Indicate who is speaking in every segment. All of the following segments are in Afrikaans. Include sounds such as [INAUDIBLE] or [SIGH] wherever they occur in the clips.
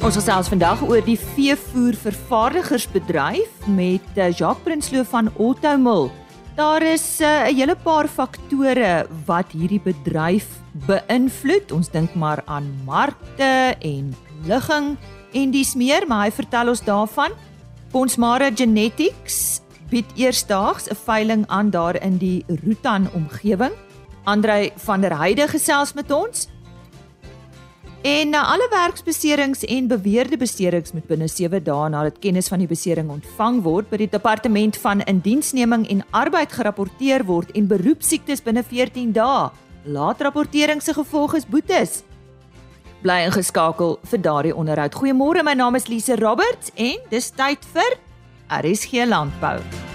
Speaker 1: Ons gesels vandag oor die veevoer vervaardigersbedryf met eh, Jacques Prinsloo van Automil. Daar is eh, 'n hele paar faktore wat hierdie bedryf beïnvloed. Ons dink maar aan markte en ligging en dis meer, maar hy vertel ons daarvan. Ponsmara Genetics bied eersdaags 'n veiling aan daar in die Rutan omgewing. Andrei van der Heide gesels met ons. En na alle werksbeserings en beweerde beserings moet binne 7 dae nadat kennis van die besering ontvang word by die departement van indiensneming en arbeid gerapporteer word en beroepsiektes binne 14 dae. Laat rapportering se gevolg is boetes. Bly ingeskakel vir daardie onderhoud. Goeiemôre, my naam is Lise Roberts en dis tyd vir RSG Landbou.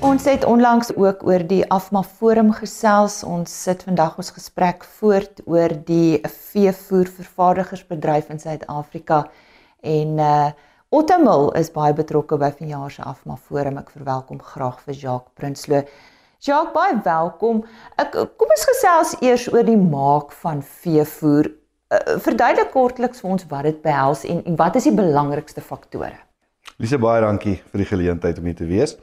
Speaker 1: Ons het onlangs ook oor die Afma Forum gesels. Ons sit vandag ons gesprek voort oor die veevoervervaardigersbedryf in Suid-Afrika en uh Ottomil is baie betrokke by vanjaar se Afma Forum. Ek verwelkom graag vir Jacques Prinsloo. Jacques, baie welkom. Ek kom ons gesels eers oor die maak van veevoer. Uh, verduidelik kortliks vir ons wat dit behels en, en wat is die belangrikste faktore?
Speaker 2: Lise, baie dankie vir die geleentheid om hier te wees.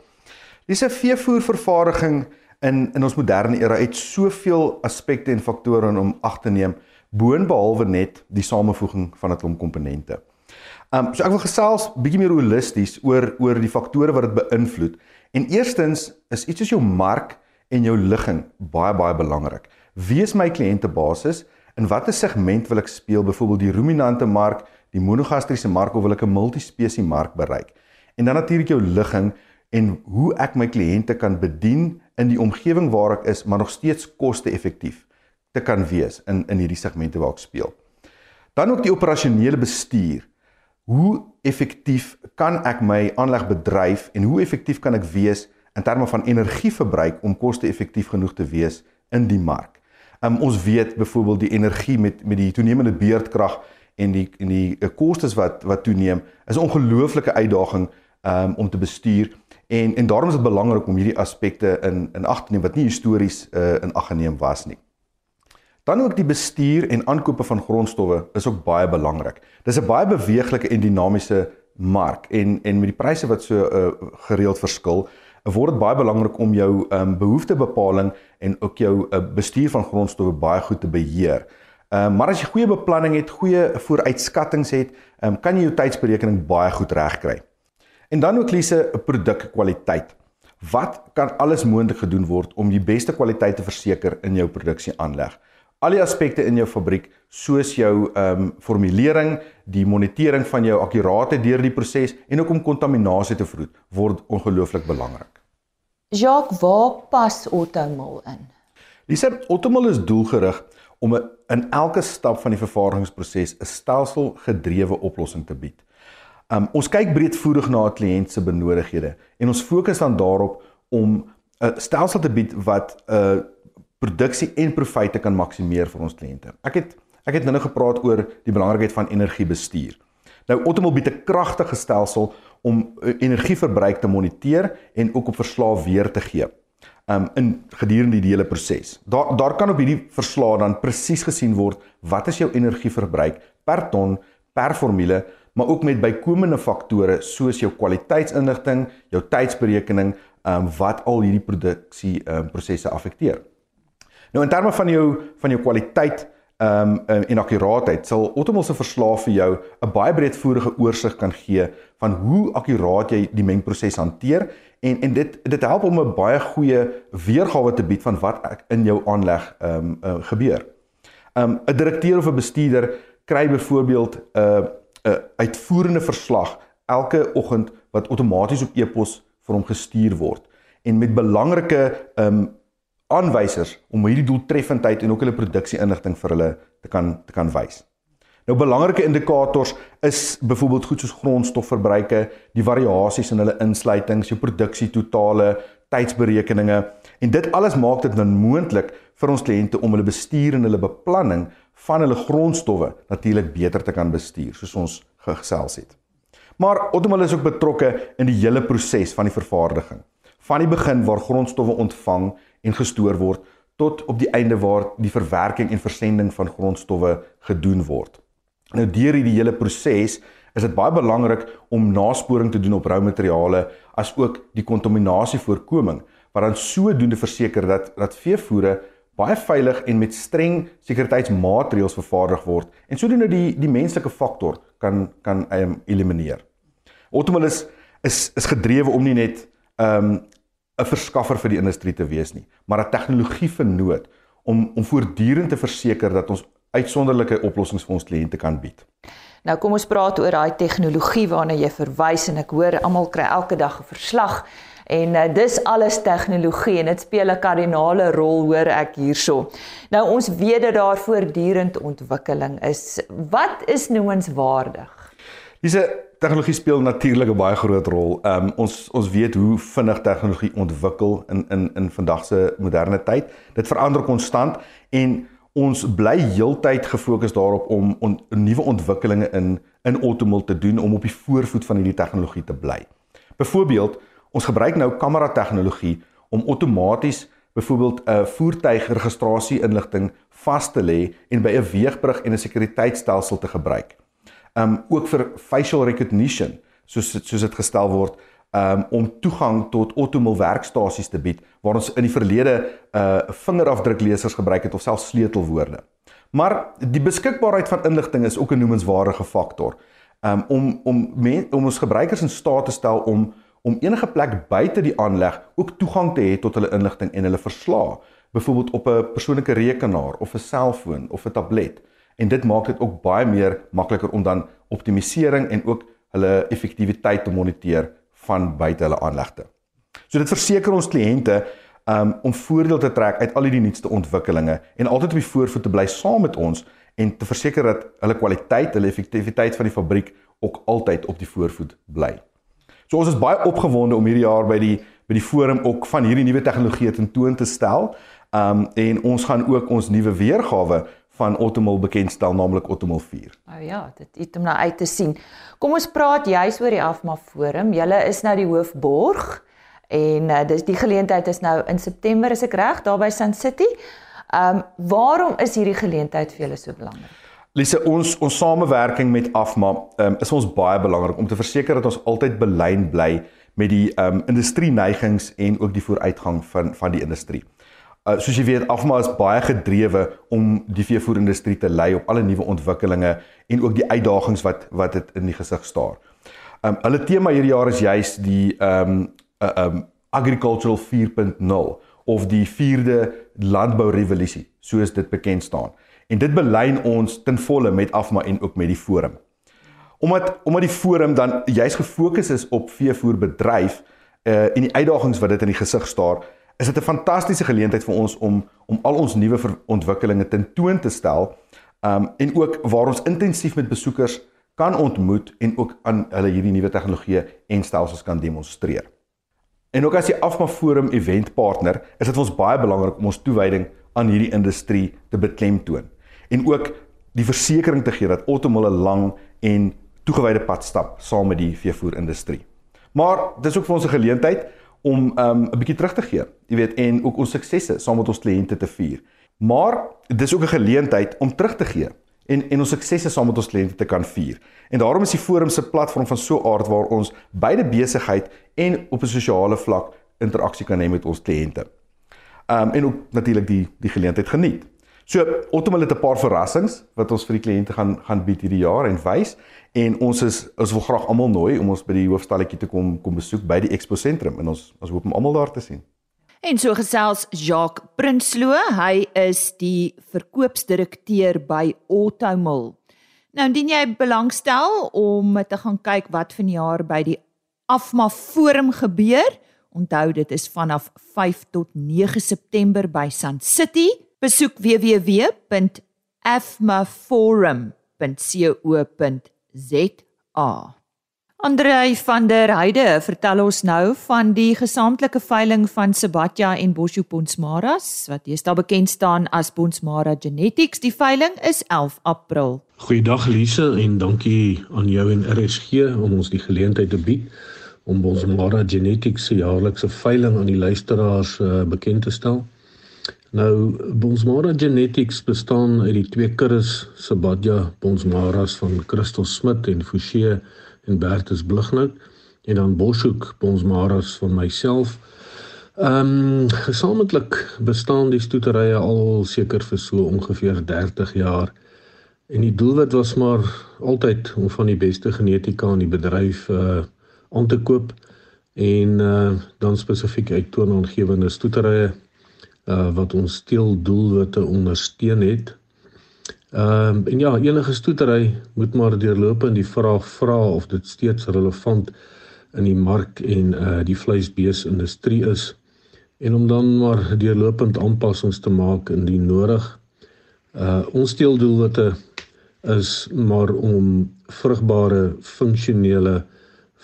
Speaker 2: Dis 'n veevoervervaardiging in in ons moderne era het soveel aspekte en faktore om ag te neem boonbehalwe net die samevoeging van 'n klomp komponente. Um so ek wil gesels bietjie meer holisties oor oor die faktore wat dit beïnvloed. En eerstens is iets soos jou mark en jou ligging baie baie belangrik. Wie is my kliëntebasis? In watter segment wil ek speel? Byvoorbeeld die ruminante mark, die monogastriese mark of wil ek 'n multispesie mark bereik? En dan natuurlik jou ligging en hoe ek my kliënte kan bedien in die omgewing waar ek is, maar nog steeds koste-effektief te kan wees in in hierdie segmente waar ek speel. Dan ook die operasionele bestuur. Hoe effektief kan ek my aanleg bedryf en hoe effektief kan ek wees in terme van energieverbruik om koste-effektief genoeg te wees in die mark? Um, ons weet byvoorbeeld die energie met met die toenemende beurtkrag en die en die eh, kostes wat wat toeneem is 'n ongelooflike uitdaging um, om te bestuur En en daarom is dit belangrik om hierdie aspekte in in ag te neem wat nie histories uh, in ag geneem was nie. Dan ook die bestuur en aankope van grondstowwe is ook baie belangrik. Dis 'n baie beweeglike en dinamiese mark en en met die pryse wat so uh, gereeld verskil, word dit baie belangrik om jou um, behoeftebepaling en ook jou uh, bestuur van grondstowwe baie goed te beheer. Um, maar as jy goeie beplanning het, goeie vooruitskattinge het, um, kan jy jou tydsberekening baie goed regkry. En dan ook Lise 'n produkkwaliteit. Wat kan alles moontlik gedoen word om die beste kwaliteit te verseker in jou produksieaanleg? Al die aspekte in jou fabriek, soos jou ehm um, formulering, die monitering van jou akkuraatheid deur die proses en ook om kontaminasie te vroed, word ongelooflik belangrik.
Speaker 1: Jacques, waar pas Automil in?
Speaker 2: Lise, Automil is doelgerig om in elke stap van die vervaardigingsproses 'n stelselgedrewe oplossing te bied. Um ons kyk breedvoerig na 'n kliënt se benodighede en ons fokus dan daarop om 'n stelsel te bied wat 'n uh, produksie en profite kan maksimeer vir ons kliënte. Ek het ek het nou gepraat oor die belangrikheid van energiebestuur. Nou Automil bied 'n kragtige stelsel om uh, energieverbruik te moniteer en ook op verslae weer te gee. Um in gedurende die hele proses. Daar daar kan op hierdie verslae dan presies gesien word wat is jou energieverbruik per ton per formule maar ook met bykomende faktore soos jou kwaliteitsinligting, jou tydsberekening, ehm um, wat al hierdie produksie ehm um, prosesse affekteer. Nou in terme van jou van jou kwaliteit ehm um, en akkuraatheid sal Automol se verslae vir jou 'n baie breedvoerige oorsig kan gee van hoe akkuraat jy die mengproses hanteer en en dit dit help om 'n baie goeie weergawe te bied van wat in jou aanleg ehm um, uh, gebeur. Ehm um, 'n direkteur of 'n bestuurder kry byvoorbeeld 'n uh, 'n uitvoerende verslag elke oggend wat outomaties op e-pos vir hom gestuur word en met belangrike um, aanwysers om hierdie doeltreffendheid en ook hulle produksie inligting vir hulle te kan te kan wys. Nou belangrike indikators is byvoorbeeld goed soos grondstofverbruike, die variasies in hulle insluitings, jou produksie totale, tydsberekeninge en dit alles maak dit dan moontlik vir ons kliënte om hulle bestuur en hulle beplanning van hulle grondstowwe natuurlik beter te kan bestuur soos ons gesels het. Maar Ottomal is ook betrokke in die hele proses van die vervaardiging. Van die begin waar grondstowwe ontvang en gestoor word tot op die einde waar die verwerking en versending van grondstowwe gedoen word. Nou deur hierdie hele proses is dit baie belangrik om nasporing te doen op rou materiale as ook die kontaminasie voorkoming wat dan sodoende verseker dat dat veevoere baie veilig en met streng sekuriteitsmaatreëls vervaardig word en sodoende die die menslike faktor kan kan um, elimineer. Automobil is is gedrewe om nie net um 'n verskaffer vir die industrie te wees nie, maar 'n tegnologie vernoot om om voortdurend te verseker dat ons uitsonderlike oplossings vir ons kliënte kan bied.
Speaker 1: Nou kom ons praat oor daai tegnologie waarna jy verwys en ek hoor almal kry elke dag 'n verslag En uh, dis alles tegnologie en dit speel 'n kardinale rol hoor ek hierso. Nou ons weet dat daar voortdurend ontwikkeling is. Wat is noemenswaardig?
Speaker 2: Dis tegnologie speel natuurlik 'n baie groot rol. Ehm um, ons ons weet hoe vinnig tegnologie ontwikkel in in in vandag se moderne tyd. Dit verander konstant en ons bly heeltyd gefokus daarop om on, nuwe ontwikkelinge in in automobiel te doen om op die voorvoet van hierdie tegnologie te bly. Byvoorbeeld Ons gebruik nou kamera tegnologie om outomaties byvoorbeeld 'n voertuigregistrasie inligting vas te lê en by 'n weegbrug en 'n sekuriteitstelsel te gebruik. Um ook vir facial recognition soos soos dit gestel word um om toegang tot outomobiel werkstasies te bied waar ons in die verlede uh, vingerafdruklesers gebruik het of selfs sleutelwoorde. Maar die beskikbaarheid van inligting is ook 'n noemenswaardige faktor. Um om om men, om ons gebruikers in staat te stel om om enige plek buite die aanleg ook toegang te hê tot hulle inligting en hulle verslae, byvoorbeeld op 'n persoonlike rekenaar of 'n selfoon of 'n tablet. En dit maak dit ook baie meer makliker om dan optimalisering en ook hulle effektiwiteit te moniteer van buite hulle aanlegte. So dit verseker ons kliënte um, om voordeel te trek uit al die nuutste ontwikkelinge en altyd op die voorvoet te bly saam met ons en te verseker dat hulle kwaliteit, hulle effektiwiteit van die fabriek ook altyd op die voorvoet bly. So ons is baie opgewonde om hierdie jaar by die by die forum ook van hierdie nuwe tegnologie tentoon te stel. Um en ons gaan ook ons nuwe weergawe van Automol bekendstel naamlik Automol 4.
Speaker 1: Nou ja, dit het om na uit te sien. Kom ons praat juis oor die Afma forum. Julle is nou die hoofborg en uh, dis die geleentheid is nou in September as ek reg daar by Sun City. Um waarom is hierdie geleentheid vir julle so belangrik?
Speaker 2: Lise, ons ons samewerking met Afma um, is ons baie belangrik om te verseker dat ons altyd belyn bly met die um industrie neigings en ook die vooruitgang van van die industrie. Uh, soos jy weet, Afma is baie gedrewe om die veevoerindustrie te lei op alle nuwe ontwikkelinge en ook die uitdagings wat wat dit in die gesig staar. Um hulle tema hierdie jaar is juis die um uh, um agricultural 4.0 of die 4de landbou revolusie, soos dit bekend staan. En dit belyn ons ten volle met Afma en ook met die forum. Omdat omdat die forum dan juis gefokus is op veevoerbedryf uh en die uitdagings wat dit in die gesig staar, is dit 'n fantastiese geleentheid vir ons om om al ons nuwe ontwikkelinge tentoon te stel. Um en ook waar ons intensief met besoekers kan ontmoet en ook aan hulle hierdie nuwe tegnologieë en stelsels kan demonstreer. En ook as die Afma Forum event partner, is dit vir ons baie belangrik om ons toewyding aan hierdie industrie te beklemtoon en ook die versekering te gee dat Automol 'n lang en toegewyde pad stap saam met die veevoerindustrie. Maar dis ook vir ons 'n geleentheid om um 'n bietjie terug te gee, jy weet, en ook ons suksesse saam met ons kliënte te vier. Maar dis ook 'n geleentheid om terug te gee en en ons suksesse saam met ons kliënte te kan vier. En daarom is die forum se platform van so 'n aard waar ons beide besigheid en op 'n sosiale vlak interaksie kan hê met ons kliënte. Um en ook natuurlik die die geleentheid geniet. So Ottomal het 'n paar verrassings wat ons vir die kliënte gaan gaan bied hierdie jaar en wys en ons is ons wil graag almal nooi om ons by die hoofstalletjie te kom kom besoek by die Expo sentrum en ons ons hoop om almal daar te sien.
Speaker 1: En so gesels Jacques Prinsloo, hy is die verkoopsdirekteur by Ottomal. Nou indien jy belangstel om te gaan kyk wat vanjaar by die Afma Forum gebeur, onthou dit is vanaf 5 tot 9 September by Sun City Besoek www.afmaforum.co.za. Andrei van der Heide vertel ons nou van die gesamentlike veiling van Sabatya en Bosho Ponsmaras wat deesdae bekend staan as Ponsmara Genetics. Die veiling is 11 April.
Speaker 3: Goeiedag Lise en dankie aan jou en RSG om ons die geleentheid te bied om Ponsmara Genetics se jaarlikse veiling aan die luisteraars uh, bekend te stel. Nou Bonsmara Genetics bestaan uit die twee kuddes Sabadja Bonsmaras van Christel Smit en Forsie en Bertus Blighnout en dan Boshoek Bonsmaras van myself. Ehm um, gesamentlik bestaan die stoeterye al seker vir so ongeveer 30 jaar. En die doelwit was maar altyd om van die beste genetika in die bedryf uh aan te koop en uh dan spesifiek uit toonaangewende stoeterye uh wat ons teeldoelwitte ondersteun het. Ehm um, en ja, enige stoetery moet maar deurlopend die vraag vra of dit steeds relevant in die mark en uh die vleisbeesindustrie is en om dan maar deurlopend aanpassings te maak indien nodig. Uh ons teeldoelwitte is maar om vrugbare funksionele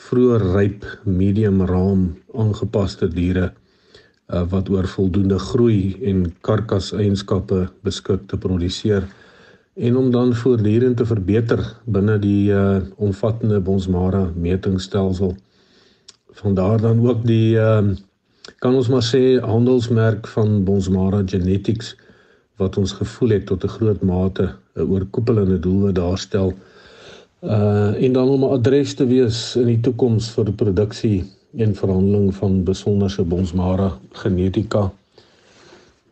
Speaker 3: vroeë ryp medium raam aangepaste diere uh, wat oor voldoende groei en karkas eienskappe beskik te produseer en om dan voortdurend te verbeter binne die uh, omvattende Bonsmara metingstelsel. Vandaar dan ook die uh, kan ons maar sê handelsmerk van Bonsmara Genetics wat ons gevoel het tot 'n groot mate 'n oorkoepelende doelwit daarstel. Uh en dan om 'n adres te wees in die toekoms vir produksie en verhandeling van besonderse Bonsmara genetika.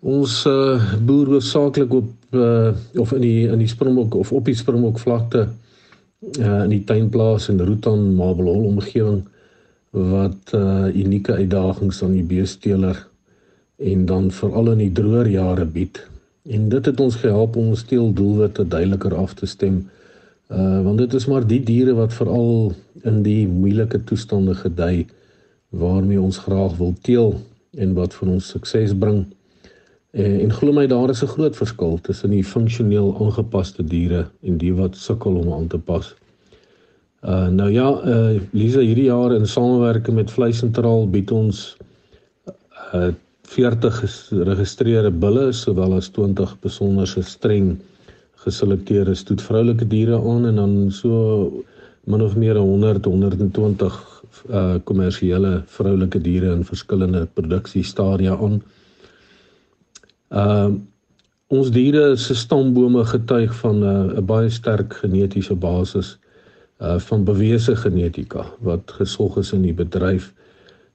Speaker 3: Ons uh boer hoofsaaklik op uh of in die in die Springbok of op die Springbok vlakte uh in die tuinplaas in Rutan Mabelhol omgewing wat uh unieke uitdagings aan die beesteler en dan veral in die droër jare bied. En dit het ons gehelp om ons teeldoelwitte duideliker af te stem. Uh want dit is maar die diere wat veral in die moeilike toestande gedei waarmee ons graag wil teel en wat vir ons sukses bring. En, en glo my daar is 'n groot verskil tussen die funksioneel aangepaste diere en die wat sukkel om aan te pas. Uh nou ja, uh Lisa hierdie jaar in samewerking met Vleisentraal bied ons uh 40 geregistreerde bulle sowel as 20 besonderse streng geselekteerde stoetvroulike diere aan en dan so min of meer 100 120 uh kommersiële vroulike diere in verskillende produksiestadia aan. Uh ons diere se stambome getuig van uh, 'n baie sterk genetiese basis uh van bewese genetika wat gesog is in die bedryf.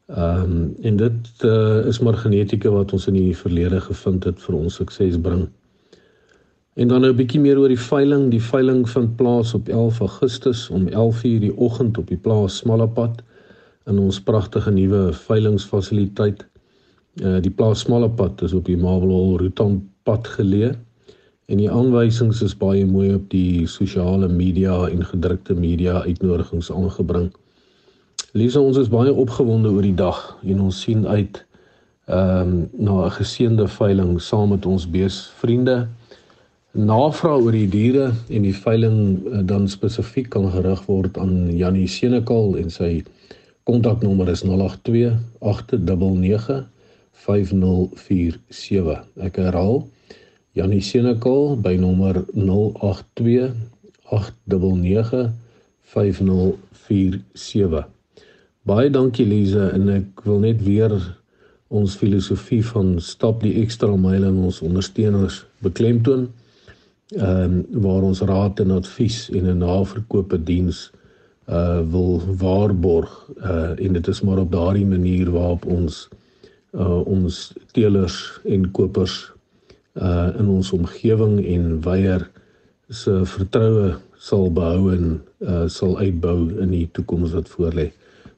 Speaker 3: Ehm um, en dit uh is maar genetika wat ons in die verlede gevind het vir ons sukses bring. En dan nou 'n bietjie meer oor die veiling. Die veiling vind plaas op 11 Augustus om 11:00 die oggend op die plaas Smallapad in ons pragtige nuwe veilingsfasiliteit. Uh die plaas Smallapad is op die Marble Hall Rutan pad geleë En die aanwysings is baie mooi op die sosiale media en gedrukte media uitnodigings aangebring. Lisa, ons is baie opgewonde oor die dag en ons sien uit ehm um, na 'n geseënde veiling saam met ons beesvriende. Navraag oor die diere en die veiling uh, dan spesifiek kan gerig word aan Janie Senekal en sy kontaknommer is 082 899 5047. Ek herhaal 082 Janie Senekal by nommer 082 899 5047. Baie dankie Lize en ek wil net weer ons filosofie van stap die ekstra myle in ons ondersteuners beklemtoon. Ehm um, waar ons raad en advies en 'n naverkope diens uh wil waarborg uh en dit is maar op daardie manier waarop ons uh ons teelers en kopers uh in ons omgewing en weier se vertroue sal behou en uh sal uitbou in die toekoms wat voorlê.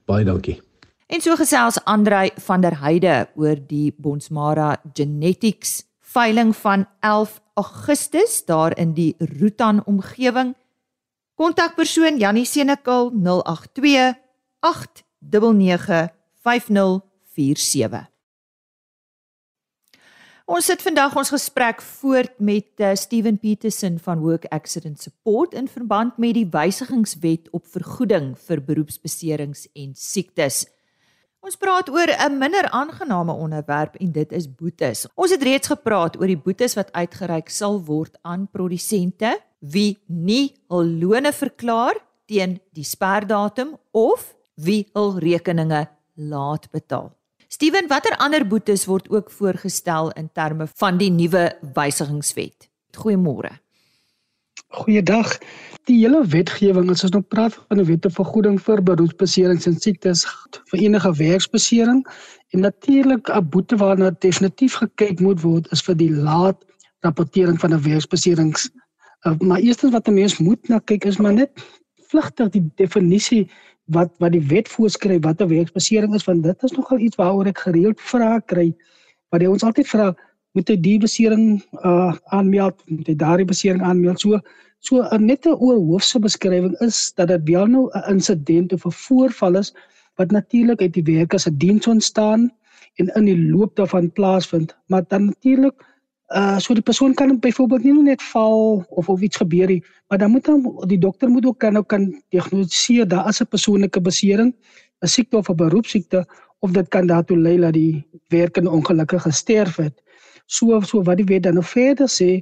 Speaker 3: Baie dankie.
Speaker 1: En so gesels Andrei van der Heide oor die Bonsmara Genetics veiling van 11 Augustus daar in die Rutan omgewing. Kontakpersoon Jannie Senekal 082 899 5047. Ons sit vandag ons gesprek voort met uh, Steven Petersen van Work Accident Support in verband met die wysigingswet op vergoeding vir beroepsbeserings en siektes. Ons praat oor 'n minder aangename onderwerp en dit is boetes. Ons het reeds gepraat oor die boetes wat uitgereik sal word aan produsente wie nie hul lone verklaar teen die sperdatum of wie hul rekeninge laat betaal. Steven, watter ander boetes word ook voorgestel in terme van die nuwe wysigingswet? Goeiemôre.
Speaker 4: Goeiedag. Die hele wetgewing as ons nou praat van 'n wet te vergoeding vir beroepsbeserings en siektes vir enige werksbesering en natuurlik 'n boete waarna definitief gekyk moet word is vir die laat rapportering van 'n werksbeserings. Uh, maar eerstens wat 'n mens moet na kyk is maar net vlugtig die definisie wat wat die wet voorskryf wat 'n werksbesering is want dit is nogal iets waaroor ek gereeld vrae kry wat jy ons altyd vra moet jy die besering uh aanmeld moet jy daardie besering aanmeld so So 'n nette oorhoofse beskrywing is dat dit wel nou 'n insident of 'n voorval is wat natuurlik uit die werk as 'n diens ontstaan en in die loop daarvan plaasvind, maar dan natuurlik uh so die persoon kan byvoorbeeld nie net val of of iets gebeur nie, maar dan moet dan die dokter moet ook kan nou kan diagnoseer daar as 'n persoonlike besering, 'n siekte of 'n beroepsiekte of dit kan daartoe lei dat die werker ongelukkig gesterf het. So so wat die wet dan nou verder sê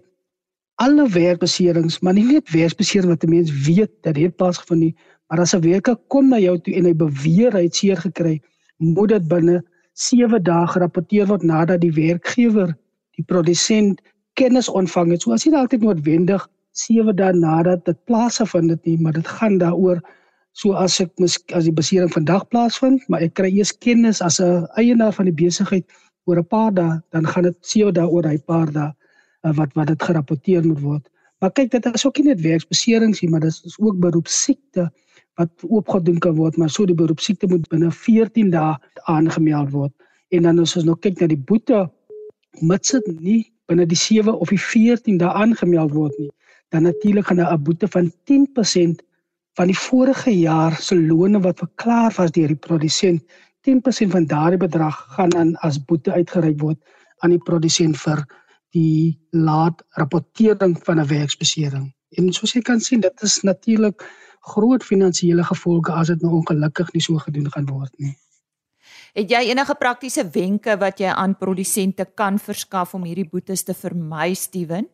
Speaker 4: alle werkbeserings, maar nie net werkbeserings wat 'n mens weet dat dit plaasgevind nie, maar as 'n werker kom na jou toe en hy beweer hy het seer gekry, moet dit binne 7 dae gerapporteer word nadat die werkgewer, die produsent kennis ontvang het. So as dit altyd noodwendig 7 dae nadat dit plaasgevind het nie, maar dit gaan daaroor so as ek mis, as die besering vandag plaasvind, maar ek kry eers kennis as 'n eienaar van die besigheid oor 'n paar dae, dan gaan dit 7 dae oor hy paar dae uh, wat wat dit gerapporteer moet word. Maar kyk, dit is ook nie net werksbeserings nie, maar dit is ook beroepsiekte wat oopgedoen kan word, maar so die beroepsiekte moet binne 14 dae aangemeld word. En dan as ons nou kyk na die boete, mits dit nie binne die 7 of die 14 dae aangemeld word nie, dan natuurlik gaan 'n boete van 10% van die vorige jaar se loone wat verklaar was deur die produsent, 10% van daardie bedrag gaan dan as boete uitgereik word aan die produsent vir die laat rapportering van 'n werksbesering. En soos jy kan sien, dit is natuurlik groot finansiële gevolge as dit nou ongelukkig nie so gedoen gaan word nie.
Speaker 1: Het jy enige praktiese wenke wat jy aan produsente kan verskaf om hierdie boetes te vermy, Steven?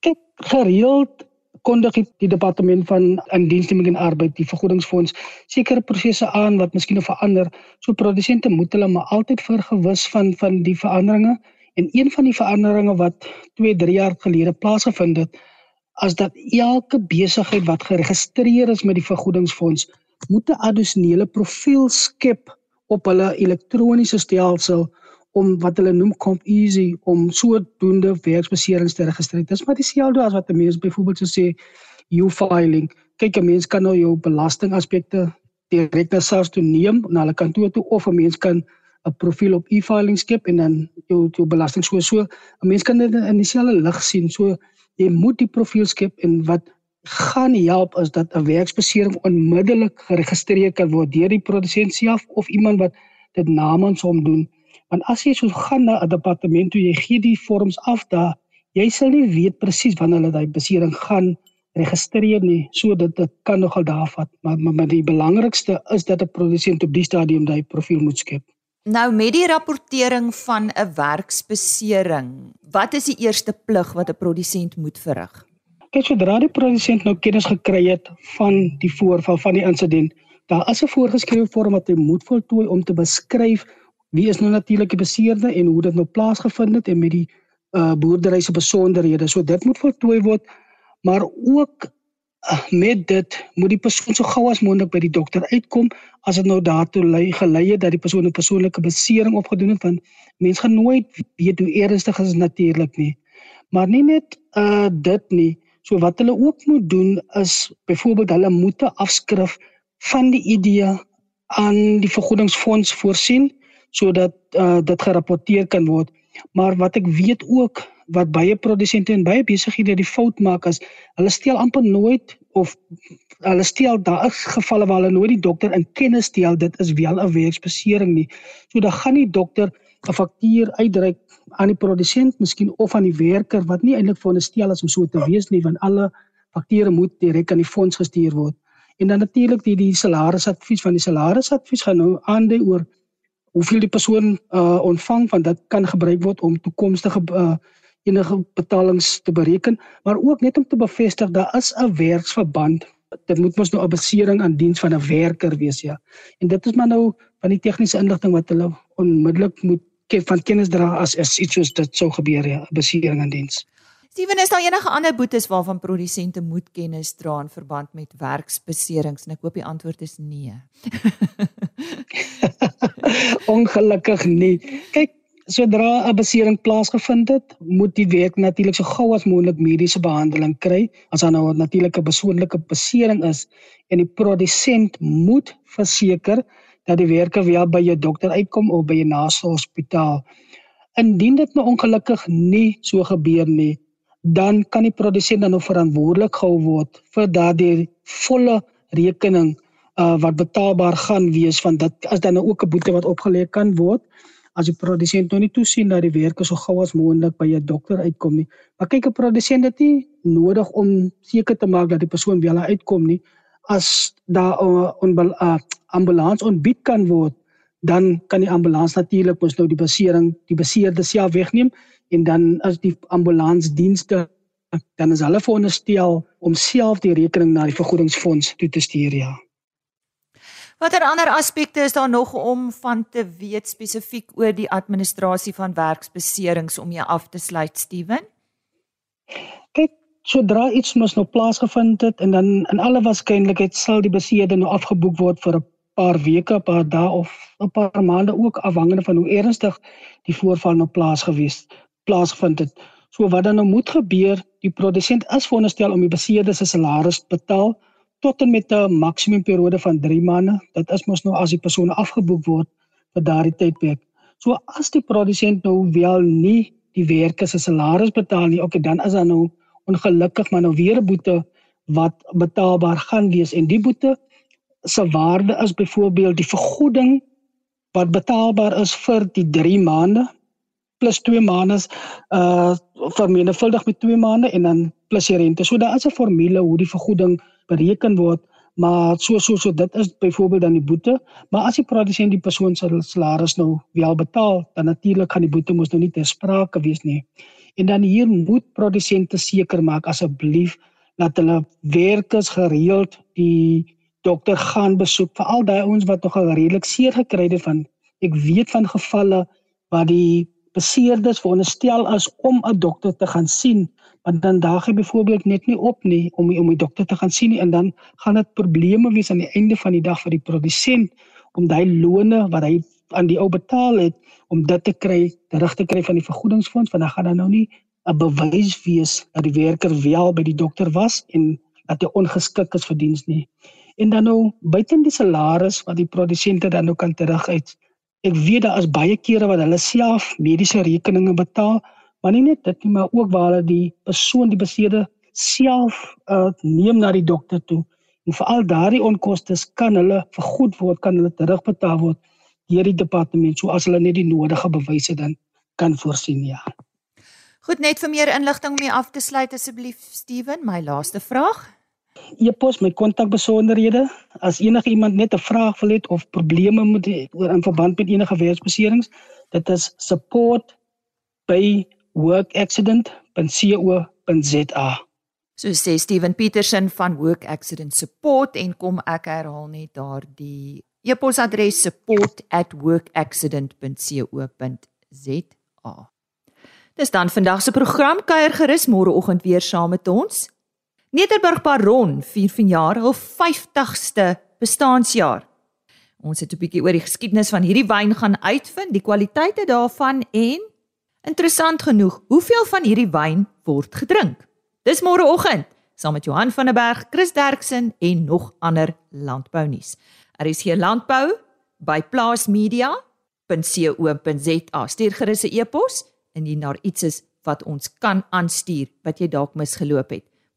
Speaker 4: Kyk, gereeld kondig die departement van indiensneming en arbeid die vergoedingsfonds sekere prosesse aan wat miskien nog verander. So produsente moet hulle maar altyd vergewis van van die veranderinge En een van die veranderinge wat 2, 3 jaar gelede plaasgevind het, as dat elke besigheid wat geregistreer is met die vergoedingsfonds, moet 'n addisionele profiel skep op hulle elektroniese stelsel om wat hulle noem Comp Easy om sodoende werksbeserings te registreer. Dis maar dieselfde as wat 'n mens byvoorbeeld sou sê U-filing. Kyk, 'n mens kan nou jou belastingaspekte direk na SARS toe neem na hulle kantoor toe of 'n mens kan 'n profiel op e-filing skep en dan jou jou belasting so so 'n mens kan dit in dieselfde lig sien. So jy moet die profiel skep en wat gaan help is dat 'n werksbesering onmiddellik geregistreer kan word deur die produsent self of iemand wat dit namens hom doen. Want as jy so gaan na 'n departement toe jy gee die vorms af daar, jy sal nie weet presies wanneer hulle daai besering gaan registreer nie. So dit dit kan nogal daar vat, maar maar, maar die belangrikste is dat 'n produsent op die stadium daai profiel moet skep.
Speaker 1: Nou met die rapportering van 'n werksbesering, wat is die eerste plig wat 'n produsent moet verrig?
Speaker 4: Kyk, sodra die produsent nou kennis gekry het van die voorval van die insident, daar is 'n voorgeskrewe vorm wat hy moet voltooi om te beskryf wie is nou natuurlik die beseerde en hoe dit nou plaasgevind het en met die uh boerdery se besonderhede. So dit moet voltooi word, maar ook met dit moet die persoon so gou as moontlik by die dokter uitkom as dit nou daartoe lei gelei het dat die persoon 'n persoonlike besering opgedoen het want mens gaan nooit weet hoe ernstig is natuurlik nie maar nie net uh dit nie so wat hulle ook moet doen is byvoorbeeld hulle moet 'n afskrif van die idee aan die vergoedingsfonds voorsien sodat uh dit gerapporteer kan word maar wat ek weet ook wat baie produsente en baie besighede die fout maak as hulle steel amper nooit of hulle steel daar is gevalle waar hulle nooit die dokter in kennis stel dit is wel 'n werksbesering nie. So dan gaan die dokter 'n faktuur uitdruk aan die produsent miskien of aan die werker wat nie eintlik veronderstel is om so te wees nie want alle fakture moet direk aan die fonds gestuur word. En dan natuurlik die die salarisadvies van die salarisadvies gaan nou aandui oor hoeveel die persoon uh ontvang want dit kan gebruik word om toekomstige uh enige betalings te bereken, maar ook net om te bevestig daar is 'n werksverband dit moet mos nou 'n besering aan diens van 'n werker wees ja. En dit is maar nou van die tegniese inligting wat hulle onmiddellik moet van kennis dra as as iets soos dit sou gebeur ja, besering aan diens.
Speaker 1: Steven, is daar enige ander boetes waarvan produsente moet kennis dra in verband met werksbeserings? En ek hoop die antwoord is nee. [LAUGHS]
Speaker 4: Ongelukkig nie. Kyk, sodra 'n besering plaasgevind het, moet die werk natuurlik so gou as moontlik mediese behandeling kry. As daar nou 'n persoonlike besering is en die produsent moet verseker dat die werker wel by jou dokter uitkom of by 'n naaste hospitaal. Indien dit nou ongelukkig nie so gebeur nie, dan kan die produsent dan nou verantwoordelik gehou word vir daardie volle rekening uh, wat betaalbaar gaan wees van dit as dan nou ook 'n boete wat opgelê kan word as die produsent nou nie toesien dat die werker so gou as moontlik by 'n dokter uitkom nie. Maar kyk 'n produsent dit nie nodig om seker te maak dat die persoon wel uitkom nie as daar 'n uh, ambulans ontbied kan word dan kan die ambulans natuurlik mos nou die besering die beseerde self wegneem en dan as die ambulansdienste dan is hulle veronderstel om self die rekening na die vergoedingsfonds toe te stuur ja.
Speaker 1: Watter ander aspekte is daar nog om van te weet spesifiek oor die administrasie van werksbeserings om jy af te sluit Steven?
Speaker 4: Kyk, sodra iets mos nou plaasgevind het en dan in alle waarskynlikheid sal die beseerde nou afgeboek word vir 'n paar weke, 'n paar dae of 'n paar maande ook afhangende van hoe ernstig die voorval nou plaas gewees plaasgevind het. So wat dan nou moet gebeur, die produsent is veronderstel om die beseerde se salaris te betaal tot en met 'n maksimum periode van 3 maande. Dit is mos nou as die persoon afgeboek word vir daardie tydperk. So as die produsent nou wel nie die werker se salaris betaal nie, okay, dan is daar nou ongelukkig maar nou weer 'n boete wat betaalbaar gaan wees en die boete se waarde is byvoorbeeld die vergoeding wat betaalbaar is vir die 3 maande plus 2 maande uh vermenigvuldig met 2 maande en dan plus die rente. So daar is 'n formule hoe die vergoeding bereken word, maar so so so dit is byvoorbeeld dan die boete, maar as die produsent die persoon se salaris nou wel betaal, dan natuurlik gaan die boete mos nou nie ter sprake wees nie. En dan hier moet produsente seker maak asseblief dat hulle werkers gereeld die dokter gaan besoek vir al daai ouens wat nog al redelik seer gekry het van ek weet van gevalle waar die beseerdes veronderstel is om 'n dokter te gaan sien want dan daag hy byvoorbeeld net nie op nie om om die dokter te gaan sien nie en dan gaan dit probleme wees aan die einde van die dag vir die produsent om daai loone wat hy aan die ou betaal het om dit te kry terug te kry van die vergoedingsfonds want dan gaan dan nou nie 'n bewys wees dat die werker wel by die dokter was en dat hy ongeskik is vir diens nie en dan nou buiten die salaris wat die produsente dan nou kan terug uit ek weet daar is baie kere wat hulle self mediese rekeninge betaal maar nie net dit nie maar ook waar hulle die persoon die beseerde self uh, neem na die dokter toe. En veral daardie onkoste kan hulle vergoed word kan hulle terugbetaal word deur die departement so as hulle net die nodige bewyse dan kan voorsien ja.
Speaker 1: Goed net vir meer inligting om jy af te sluit asseblief Steven my laaste vraag
Speaker 4: E-pos my kontakbesonderhede as enige iemand net 'n vraag wil hê of probleme moet oor in verband met enige werksbeserings dit is support by workaccident.co.za.
Speaker 1: So sê Steven Petersen van Work Accident Support en kom ek herhaal net daardie e-posadres support@workaccident.co.za. Dis dan vandag se program kuier gerus môreoggend weer saam met ons. Nederburg Baron vier vanjaar hul 50ste bestaanjaar. Ons het 'n bietjie oor die geskiedenis van hierdie wyn gaan uitvind, die kwaliteite daarvan en Interessant genoeg, hoeveel van hierdie wyn word gedrink? Dis môreoggend saam met Johan van der Berg, Chris Derksen en nog ander landbounuus. Er is hier landbou by plaasmedia.co.za. Stuur gerus 'n e-pos indien daar iets is wat ons kan aanstuur wat jy dalk misgeloop het.